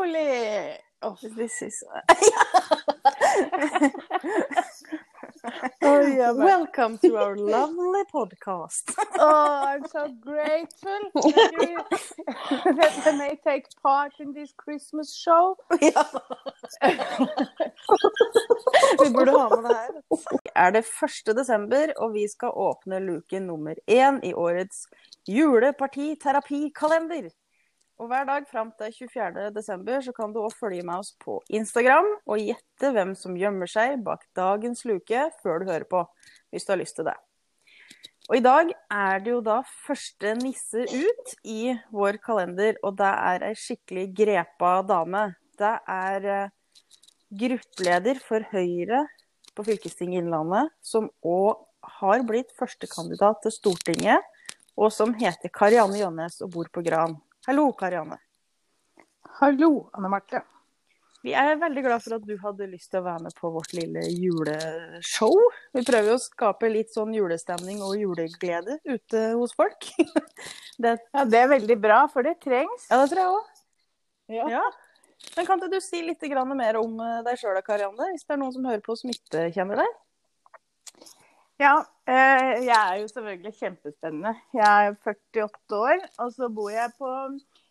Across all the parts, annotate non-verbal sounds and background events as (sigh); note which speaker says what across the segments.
Speaker 1: lovely. Oh, this is. (laughs)
Speaker 2: Oh, yeah,
Speaker 1: Welcome to our lovely podcast.
Speaker 2: oh, I'm so grateful that, (laughs) you, that I may take part in this Christmas show.
Speaker 1: ja. vi burde ha med det her. Er det 1. desember, og vi skal åpne luke nummer én i årets julepartiterapikalender. Og hver dag fram til 24. desember så kan du òg følge med oss på Instagram og gjette hvem som gjemmer seg bak dagens luke før du hører på, hvis du har lyst til det. Og i dag er det jo da første nisse ut i vår kalender, og det er ei skikkelig grepa dame. Det er eh, gruppeleder for Høyre på fylkestinget Innlandet, som òg har blitt førstekandidat til Stortinget, og som heter Karianne Jønnes og bor på Gran. Hallo, Karianne.
Speaker 2: Hallo, Anne Marte.
Speaker 1: Vi er veldig glad for at du hadde lyst til å være med på vårt lille juleshow. Vi prøver å skape litt sånn julestemning og juleglede ute hos folk. (laughs) Det,
Speaker 2: Ja, det er veldig bra, for det trengs.
Speaker 1: ja, det tror jeg òg.
Speaker 2: Ja.
Speaker 1: Ja. Men kan ikke du si litt mer om eh, deg sjøl, Karianne? Hvis det er noen som hører på som ikke kjenner deg?
Speaker 2: Ja, eh, jeg er jo selvfølgelig kjempespennende. Jeg er 48 år, og så bor jeg på,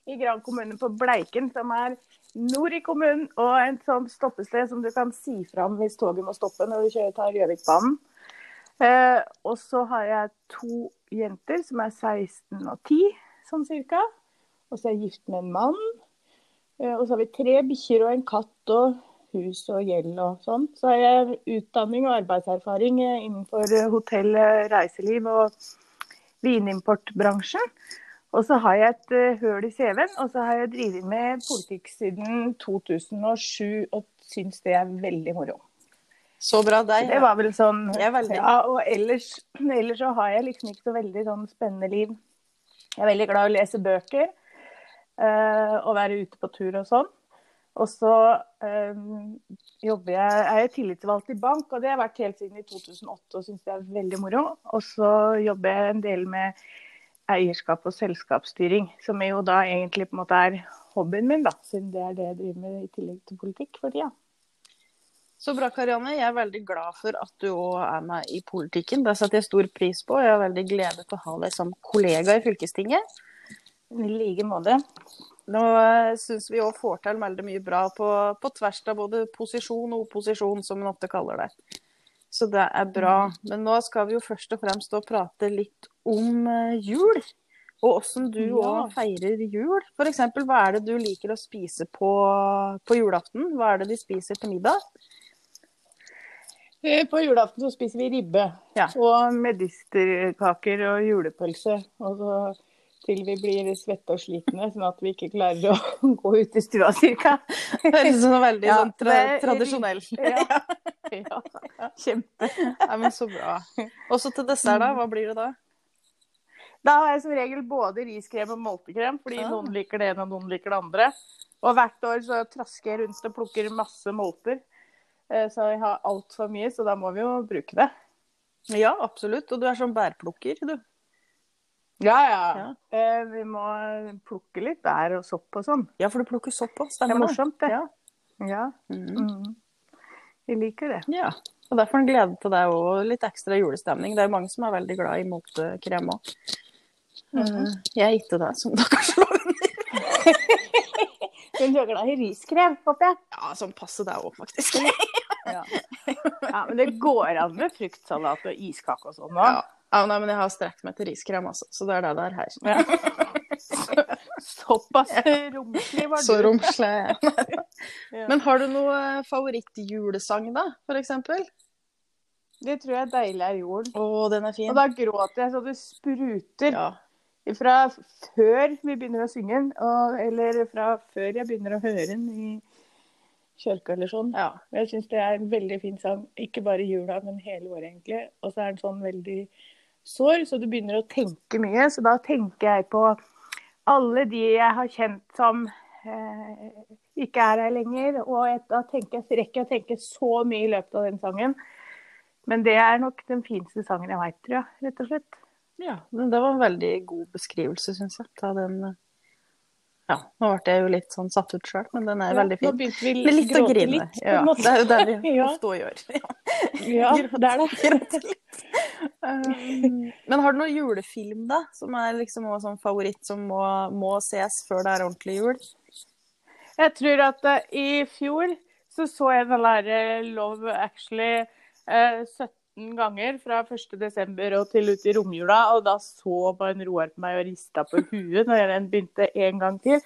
Speaker 2: i Gran kommune på Bleiken, som er nord i kommunen, og et sånt stoppested som du kan si fram hvis toget må stoppe når du kjører tar Gjøvikbanen. Eh, og så har jeg to jenter som er 16 og 10, sånn cirka. Og så er jeg gift med en mann. Eh, og så har vi tre bikkjer og en katt og hus og gjeld og sånn. Så har jeg utdanning og arbeidserfaring eh, innenfor eh, hotell, eh, reiseliv og vinimportbransjen. Og så har jeg et høl i CV-en, og så har jeg drevet med politikk siden 2007 og syns det er veldig moro.
Speaker 1: Så bra deg.
Speaker 2: Det var vel sånn. Ja, og ellers, ellers så har jeg liksom ikke så veldig sånn spennende liv. Jeg er veldig glad i å lese bøker og være ute på tur og sånn. Og så eh, jobber jeg, er jeg tillitsvalgt i bank, og det har jeg vært helt siden i 2008 og syns det er veldig moro. Og så jobber jeg en del med eierskap og selskapsstyring, som jo da egentlig på en måte er hobbyen min, da, siden det er det jeg driver med i tillegg til politikk for tida.
Speaker 1: Så bra, Karianne. Jeg er veldig glad for at du òg er med i politikken. Det setter jeg stor pris på. Jeg er veldig glede til å ha deg som kollega i fylkestinget.
Speaker 2: I like måte.
Speaker 1: Nå syns vi òg får til veldig mye bra på, på tvers av både posisjon og opposisjon, som en ofte kaller det. Så det er bra. Men nå skal vi jo først og fremst prate litt om eh, jul. Og åssen du
Speaker 2: Ja.
Speaker 1: feirer jul. F.eks. hva er det du liker å spise på, på julaften? Hva er det de spiser til middag?
Speaker 2: Eh, På julaften så spiser vi ribbe.
Speaker 1: Ja.
Speaker 2: Og medisterkaker og julepølse. Og så til vi blir svette og slitne, sånn at vi ikke klarer å (laughs) gå ut i stua cirka.
Speaker 1: Høres sånn veldig
Speaker 2: Ja,
Speaker 1: sånn tra
Speaker 2: det
Speaker 1: tradisjonell (laughs)
Speaker 2: Ja. ja. Kjempe.
Speaker 1: Nei, men så bra. Og så til dessert, da? Hva blir det da?
Speaker 2: Da har jeg som regel både riskrem og moltekrem, fordi
Speaker 1: ja.
Speaker 2: noen liker det ene og noen liker det andre. Og hvert år så trasker jeg rundt og plukker masse molter. Eh, Så jeg har altfor mye, så da må vi jo bruke det.
Speaker 1: Ja, absolutt. Og du er sånn bærplukker, du.
Speaker 2: Ja, ja.
Speaker 1: Ja.
Speaker 2: Eh, Vi må plukke litt bær og sopp og sånn.
Speaker 1: Ja, for du plukker sopp òg,
Speaker 2: Det er morsomt, det.
Speaker 1: Ja.
Speaker 2: Ja.
Speaker 1: Mm.
Speaker 2: Mm. Liker det.
Speaker 1: ja. Og derfor en glede til deg og litt ekstra julestemning. Det er mange som er veldig glad i moltekrem òg.
Speaker 2: Mhm.
Speaker 1: Jeg er ikke det, som dere under.
Speaker 2: Men du er glad i riskrem, håper jeg?
Speaker 1: Ja, sånn passe deg òg, faktisk.
Speaker 2: Ja. ja, men det går an med fruktsalat og iskake og sånn òg.
Speaker 1: Ja. ja, nei, men jeg har strekt meg til riskrem, altså. Så det er det det er her. (laughs)
Speaker 2: Såpass romslig var du.
Speaker 1: Så romslig er jeg. (laughs) Men har du noe favorittjulesang, da, for eksempel?
Speaker 2: Det tror jeg er deilig er jorden.
Speaker 1: Å, den er fin.
Speaker 2: Og da gråter jeg så det spruter.
Speaker 1: Ja.
Speaker 2: Fra før vi begynner å synge den, eller fra før jeg begynner å høre den i kirka eller sånn.
Speaker 1: ja.
Speaker 2: Jeg syns det er en veldig fin sang. Ikke bare i jula, men hele året, egentlig. Og så er den sånn veldig sår, så du begynner å tenke mye. Så da tenker jeg på alle de jeg har kjent som eh, ikke er her lenger. Og jeg, da tenker jeg, rekker jeg å tenke så mye i løpet av den sangen. Men det er nok den fineste sangen jeg veit, tror jeg. Rett og slett.
Speaker 1: ja. Men det var en veldig god beskrivelse, syns jeg, av den Ja, nå ble jeg jo litt sånn satt ut sjøl, men den er
Speaker 2: Ja,
Speaker 1: veldig
Speaker 2: Nå begynte vi
Speaker 1: litt, litt å grine.
Speaker 2: litt,
Speaker 1: Ja, det er jo det vi (laughs)
Speaker 2: Ja.
Speaker 1: ofte òg gjør.
Speaker 2: Ja, (laughs) det er det.
Speaker 1: Um, men har du noen julefilm, da? Som er liksom også sånn favoritt som må, må ses før det er ordentlig jul?
Speaker 2: Jeg tror at uh, i fjor så så jeg den der eh, Love Actually uh, 17 ganger fra 1. desember og til ut i romjula, og da så bare Roar på meg og rista på huet når den begynte en gang til.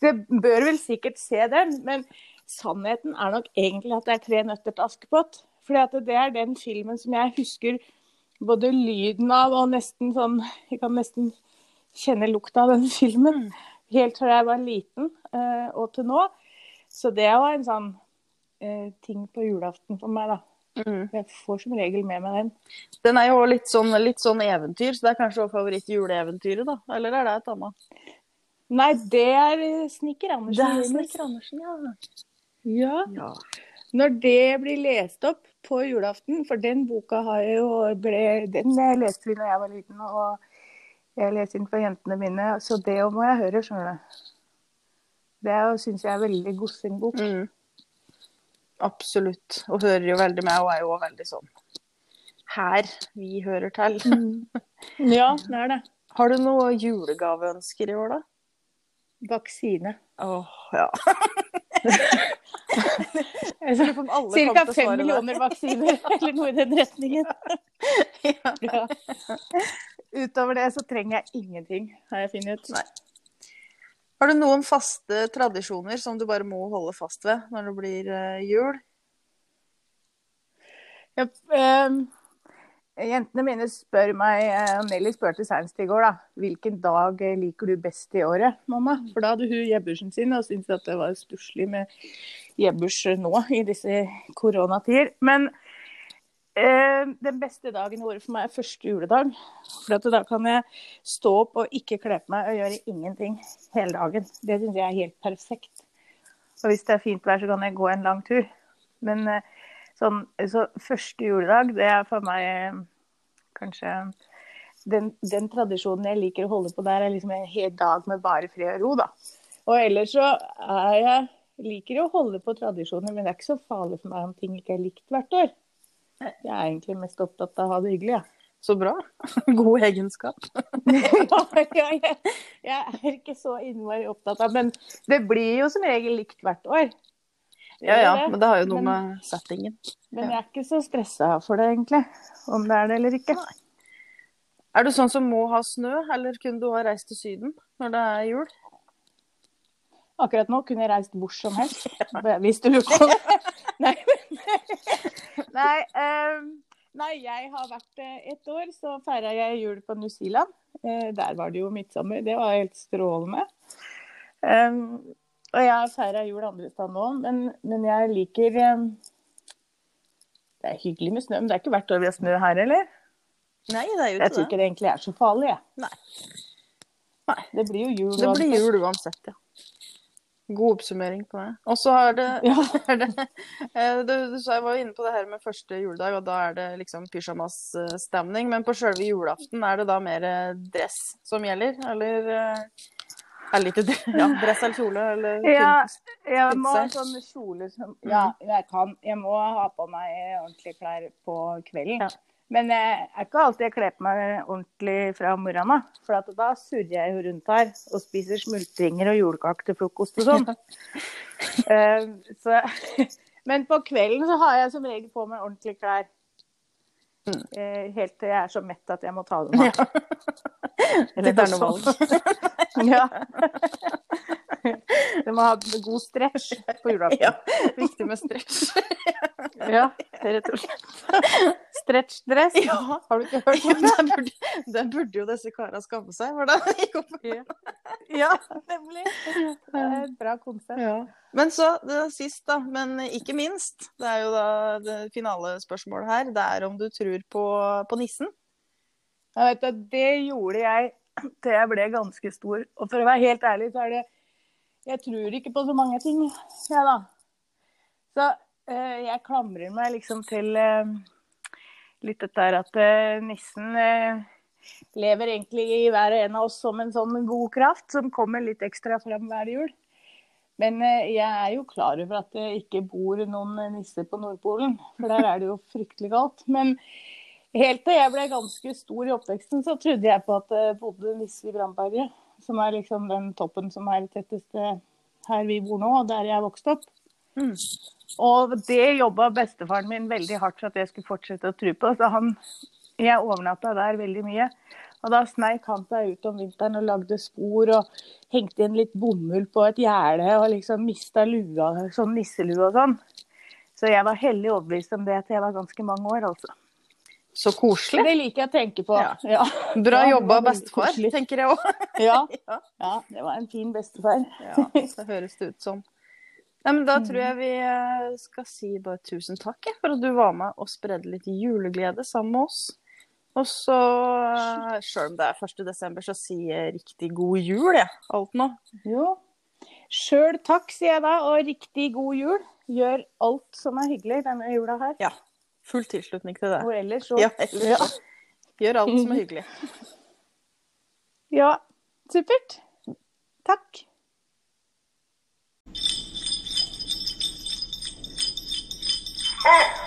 Speaker 2: Så jeg bør vel sikkert se den, men sannheten er nok egentlig at det er Tre nøtter til Askepott. At det er den filmen som jeg husker både lyden av og nesten sånn Jeg kan nesten kjenne lukta av den filmen. Helt fra jeg var liten eh, og til nå. Så det var en sånn eh, ting på julaften for meg, da. Jeg får som regel med meg den.
Speaker 1: Den er jo litt sånn, litt sånn eventyr, så det er kanskje også favoritt juleeventyret, da? Eller er det et annet?
Speaker 2: Nei, det er Snikker Andersen. Det Andersen. Snikker
Speaker 1: Andersen, ja.
Speaker 2: Ja.
Speaker 1: ja.
Speaker 2: Når det blir lest opp på julaften, for den boka har jeg jo ble, Den jeg leste vi da jeg var liten, og jeg leste den for jentene mine, så det må jeg høre, skjønner du. Det syns jeg er veldig godsing-bok.
Speaker 1: Mm. Absolutt. Og hører jo veldig med, og er jo òg veldig sånn her vi hører til.
Speaker 2: Ja, det er det.
Speaker 1: Har du noe julegaveønsker i år, da?
Speaker 2: Vaksine.
Speaker 1: Åh, ja. (laughs) Å
Speaker 2: fem millioner vaksiner, (laughs) eller noe i den retningen. Ja. Utover det så trenger jeg ingenting, har jeg funnet ut.
Speaker 1: Nei. Har du noen faste tradisjoner som du bare må holde fast ved når det blir eh, jul?
Speaker 2: Ja, ehm, jentene mine spør meg, eh, og Nelly spurte senest i går, da, hvilken dag eh, liker du best i året, mamma? For da hadde hun jebbursen sin og syntes at det var stusslig med jebburs nå i disse koronatider. Men eh, den beste dagen i året for meg er første juledag. For da kan jeg stå opp og ikke kle på meg og gjøre ingenting hele dagen. Det syns jeg er helt perfekt. Og hvis det er fint vær, så kan jeg gå en lang tur. Men eh, sånn, så første juledag, det er for meg eh, kanskje den, den tradisjonen jeg liker å holde på der, er liksom en hel dag med bare fred og ro, da. Og ellers så er jeg liker å holde på tradisjoner, men det er ikke så farlig for meg om ting ikke er likt hvert år. Jeg er egentlig mest opptatt av å ha det hyggelig, jeg.
Speaker 1: Så bra. (laughs) God egenskap. (laughs)
Speaker 2: Ja. ja, jeg, jeg er ikke så innmari opptatt av Men det blir jo som regel likt hvert år.
Speaker 1: Ja, ja, men det har jo noe
Speaker 2: Men-
Speaker 1: med settingen.
Speaker 2: Men jeg er ikke så stressa for det, egentlig. Om det er det eller ikke.
Speaker 1: Er du sånn som må ha snø, eller kunne du ha reist til Syden når det er jul?
Speaker 2: Akkurat nå kunne jeg reist hvor som helst, (laughs) hvis du lurte på det. (laughs) Nei, nei, um, nei, jeg har vært eh, et år, så feira jeg jul på New Zealand. Eh, der var det jo midtsommer. Det var helt strålende. Ehm, og jeg har feira jul andre steder nå, men, men jeg liker ehm, Det er hyggelig med snø, men det er ikke hvert år vi har snø her, eller?
Speaker 1: Nei, det er jo
Speaker 2: Jeg
Speaker 1: ikke
Speaker 2: tror
Speaker 1: det.
Speaker 2: ikke det egentlig er så farlig, jeg.
Speaker 1: Nei.
Speaker 2: Nei, det blir jo jul. uansett.
Speaker 1: Det blir jul uansett, ja. God oppsummering på det. Og så er det, (laughs)
Speaker 2: Ja. (laughs)
Speaker 1: er det eh, du, du sa jeg var inne på det her med første juledag, og da er det liksom pyjamasstemning. Men på sjølve julaften, er det da mer eh, dress som gjelder? Eller eh, er det litt (laughs) ja, dress eller kjole? Eller
Speaker 2: Ja, jeg må ha sånn kjole som Ja, jeg kan. Jeg må ha på meg ordentlige klær på kvelden.
Speaker 1: Ja.
Speaker 2: Men jeg er ikke alltid jeg kler på meg ordentlig fra morgenen av. For da surrer jeg jo rundt her og spiser smultringer og julekake til frokost og sånn. uh, (laughs) så, (laughs) men på kvelden så har jeg som regel på meg ordentlige klær.
Speaker 1: Mm.
Speaker 2: Eh, helt til jeg er så mett at jeg må ta dem av. (laughs)
Speaker 1: Eller det er noe valg. (laughs)
Speaker 2: Ja. Du må ha god stretch på julaften.
Speaker 1: Ja, viktig med stretch.
Speaker 2: Ja, (laughs) rett og slett. Stretchdress.
Speaker 1: Ja.
Speaker 2: Har du ikke hørt om det?
Speaker 1: Den burde, den burde jo disse karene skamme seg. For det gikk opp.
Speaker 2: Ja, nemlig. Det er et bra konsept.
Speaker 1: Ja. Men så det sist, da, men ikke minst, det er jo da det finalespørsmålet her, det er om du tror på, på nissen.
Speaker 2: Jeg vet at det gjorde jeg til jeg ble ganske stor. Og for å være helt ærlig, så er det Jeg tror ikke på så mange ting, jeg, da. Så eh, jeg klamrer meg liksom til eh, litt dette her at eh, nissen eh, lever egentlig i hver en av oss som en sånn god kraft som kommer litt ekstra fram hver jul. Men eh, jeg er jo klar over at det ikke bor noen nisser på Nordpolen, for der er det jo fryktelig kaldt. Men helt til jeg ble ganske stor i oppveksten, så trodde jeg på at det bodde nisser i Brandberget. Som er liksom den toppen som er tettest her vi bor nå, og der jeg vokste opp.
Speaker 1: Mm.
Speaker 2: Og det jobba bestefaren min veldig hardt for at jeg skulle fortsette å tro på. Så han, jeg overnatta der veldig mye. Og da sneik han seg ut om vinteren og lagde spor og hengte inn litt bomull på et gjerde og liksom mista lua, sånn nisselue og sånn. Så jeg var hellig overbevist om det til jeg var ganske mange år, altså.
Speaker 1: Så koselig.
Speaker 2: Det liker jeg å tenke på.
Speaker 1: Ja.
Speaker 2: Ja.
Speaker 1: Bra
Speaker 2: Ja,
Speaker 1: jobba, bestefar, tenker jeg òg. (laughs)
Speaker 2: Ja.
Speaker 1: Ja.
Speaker 2: det var en fin bestefar.
Speaker 1: Ja, det høres det ut som. Nei, men Da tror jeg vi eh, skal si bare tusen takk for at du var med og spredde litt juleglede sammen med oss. Og så, sjøl om det er 1. desember, så sier jeg riktig god jul, jeg. Alt nå.
Speaker 2: Jo. Sjøl takk, sier jeg da, og riktig god jul. Gjør alt som er hyggelig denne jula her.
Speaker 1: Ja. Full tilslutning til det.
Speaker 2: Og ellers så
Speaker 1: Ja, så. Gjør alt som er (laughs) hyggelig.
Speaker 2: ja. Supert. Takk. Pet.